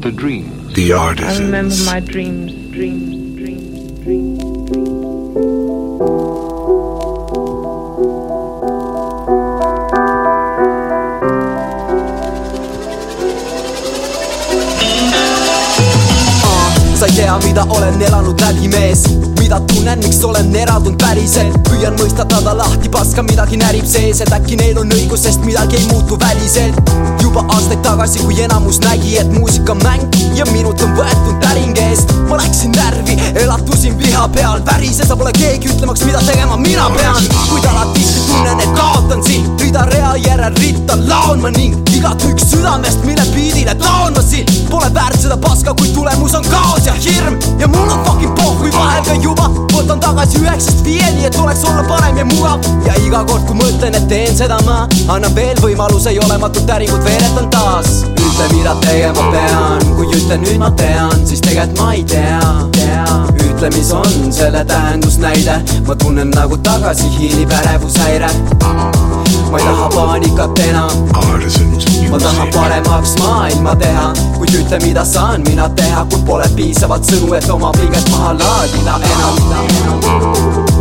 the dreams. The I remember artisans. my dreams, dreams, dreams, dreams. sa ei tea, mida olen elanud läbi mees mida tunnen, miks olen eraldunud päriselt püüan mõistatada lahti paska, midagi närib sees, et äkki neil on õigus, sest midagi ei muutu väliselt juba tagasi, kui enamus nägi, et muusika on mäng ja minult on võetud täring eest. Ma läksin närvi, elatusin viha peal, värises, pole keegi ütlemaks, mida tegema mina pean. Kuid alati tunnen, et kaotan siin rida-rea järel ritta laon ma ning igaüks südamest, mille biidile taon ma siin. Pole väärt seda paska, kui tulemus on kaos ja hirm ja mul on viieni, et oleks olla parem ja mugav. Ja iga kord, kui mõtlen, et teen seda ma annan veel võimaluse ja olematut äringut veeretan taas ütle, mida tegema pean, kui ütlen nüüd ma tean, siis tegelikult ma ei tea, ütle, mis on selle tähendusnäide, ma tunnen nagu tagasi hiilib ärevushäire ma ei taha paanikat enam ma tahan paremaks maailma teha, kuid ütle, mida saan mina teha, kui pole piisavalt sõnu, et oma pinget maha laadida enam.